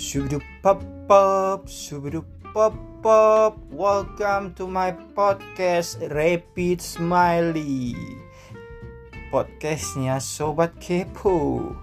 Subidu pop pop, subidu pop pop. Welcome to my podcast Rapid Smiley. Podcastnya Sobat Kepo.